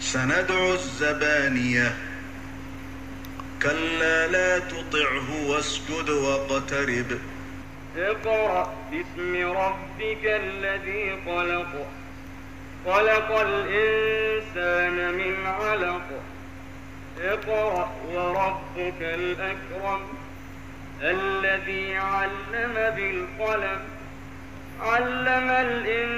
سندع الزبانية. كلا لا تطعه واسجد واقترب. اقرأ باسم ربك الذي خلق. خلق الإنسان من علق. اقرأ وربك الأكرم. الذي علم بالقلم. علم الإنسان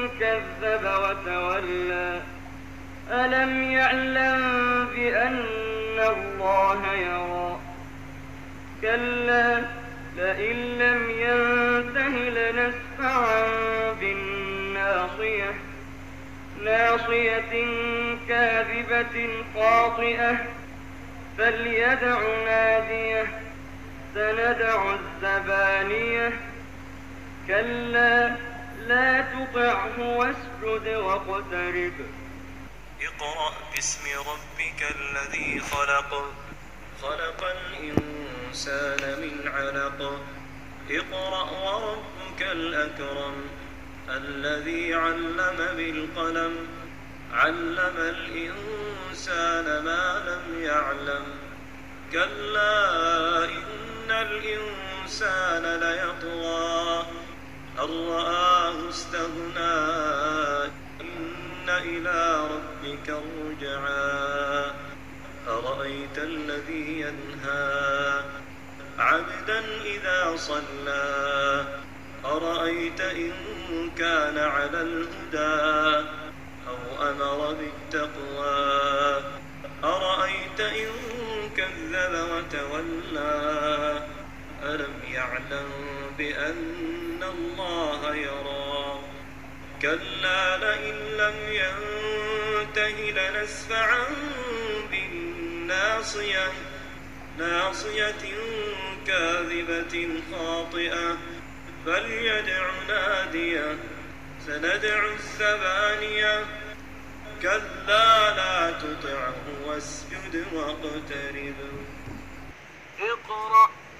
كذب وتولى. ألم يعلم بأن الله يرى؟ كلا لئن لم ينته لنسفعا بالناصية. ناصية كاذبة خاطئة. فليدع ناديه سندع الزبانية. كلا لا تطعه واسجد واقترب. اقرأ باسم ربك الذي خلق. خلق الإنسان من علق. اقرأ وربك الأكرم الذي علم بالقلم. علم الإنسان ما لم يعلم. كلا إن الإنسان ليطغى. أن رآه استغنى إن إلى ربك الرجعى. أرأيت الذي ينهى عبدا إذا صلى؟ أرأيت إن كان على الهدى أو أمر بالتقوى؟ أرأيت إن كذب وتولى؟ ألم يعلم بأن الله يرى؟ كلا لئن لم ينته لنسفعا بالناصية ناصية كاذبة خاطئة. فليدع نادية سندع الزبانية كلا لا تطعه واسجد واقترب. اقرأ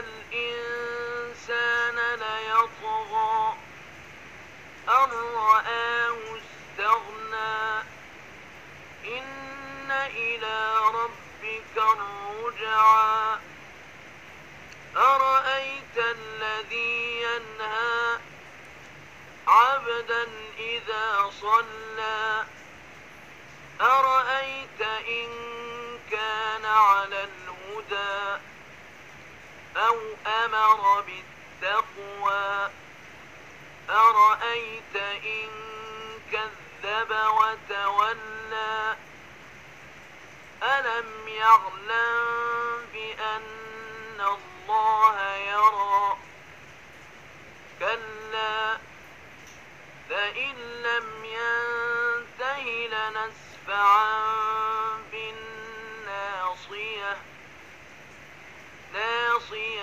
الإنسان ليطغى. أن رآه استغنى. إن إلى ربك الرجعى. أرأيت الذي ينهى عبدا إذا صلى. أرأيت إن أمر بالتقوى. أرأيت إن كذب وتولى؟ ألم يعلم بأن الله يرى؟ كلا فإن لم ينته لنسفعا.